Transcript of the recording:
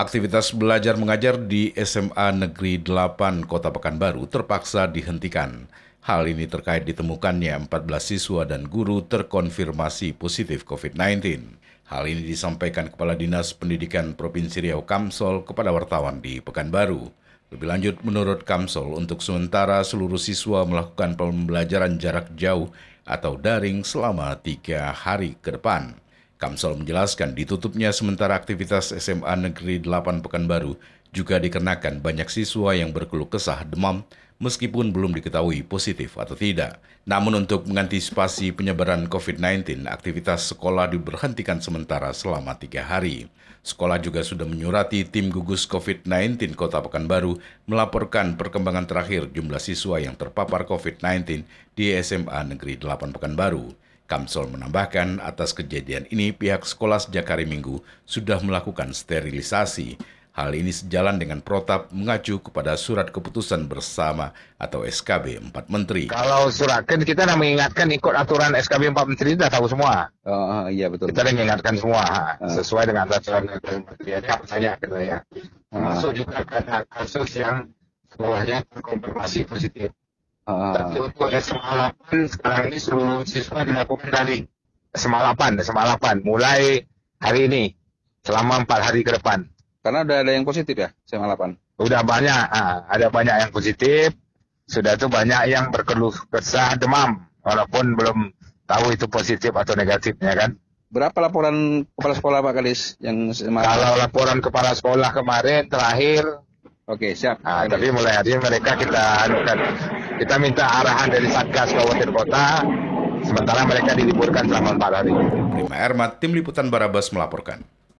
Aktivitas belajar mengajar di SMA Negeri 8 Kota Pekanbaru terpaksa dihentikan. Hal ini terkait ditemukannya 14 siswa dan guru terkonfirmasi positif COVID-19. Hal ini disampaikan Kepala Dinas Pendidikan Provinsi Riau Kamsol kepada wartawan di Pekanbaru. Lebih lanjut, menurut Kamsol, untuk sementara seluruh siswa melakukan pembelajaran jarak jauh atau daring selama tiga hari ke depan. Kamsel menjelaskan ditutupnya sementara aktivitas SMA Negeri 8 Pekanbaru juga dikenakan banyak siswa yang berkeluh kesah demam meskipun belum diketahui positif atau tidak. Namun untuk mengantisipasi penyebaran COVID-19, aktivitas sekolah diberhentikan sementara selama tiga hari. Sekolah juga sudah menyurati tim gugus COVID-19 Kota Pekanbaru melaporkan perkembangan terakhir jumlah siswa yang terpapar COVID-19 di SMA Negeri 8 Pekanbaru. Kamsol menambahkan atas kejadian ini pihak sekolah sejak hari Minggu sudah melakukan sterilisasi. Hal ini sejalan dengan protap mengacu kepada surat keputusan bersama atau SKB 4 Menteri. Kalau surat kan kita nak mengingatkan ikut aturan SKB 4 Menteri sudah tahu semua. Oh, iya betul. Kita mengingatkan semua uh. sesuai dengan aturan Menteri. Ada apa saja kita ya. Masuk juga ada kasus yang sekolahnya terkonfirmasi positif. Uh, untuk SMA 8 sekarang ini seluruh siswa dilakukan dari SMA 8, SMA 8 mulai hari ini selama empat hari ke depan. Karena udah ada yang positif ya 8? Udah banyak, ah, ada banyak yang positif. Sudah itu banyak yang berkeluh kesah demam, walaupun belum tahu itu positif atau negatifnya kan. Berapa laporan kepala sekolah Pak Kadis yang SMA? Kalau laporan kepala sekolah kemarin terakhir Oke, siap. Nah, tapi mulai hari ini mereka kita anukan kita minta arahan dari Satgas Kabupaten Kota, sementara mereka diliburkan selama empat hari. Prima Ermat, Tim Liputan Barabas melaporkan.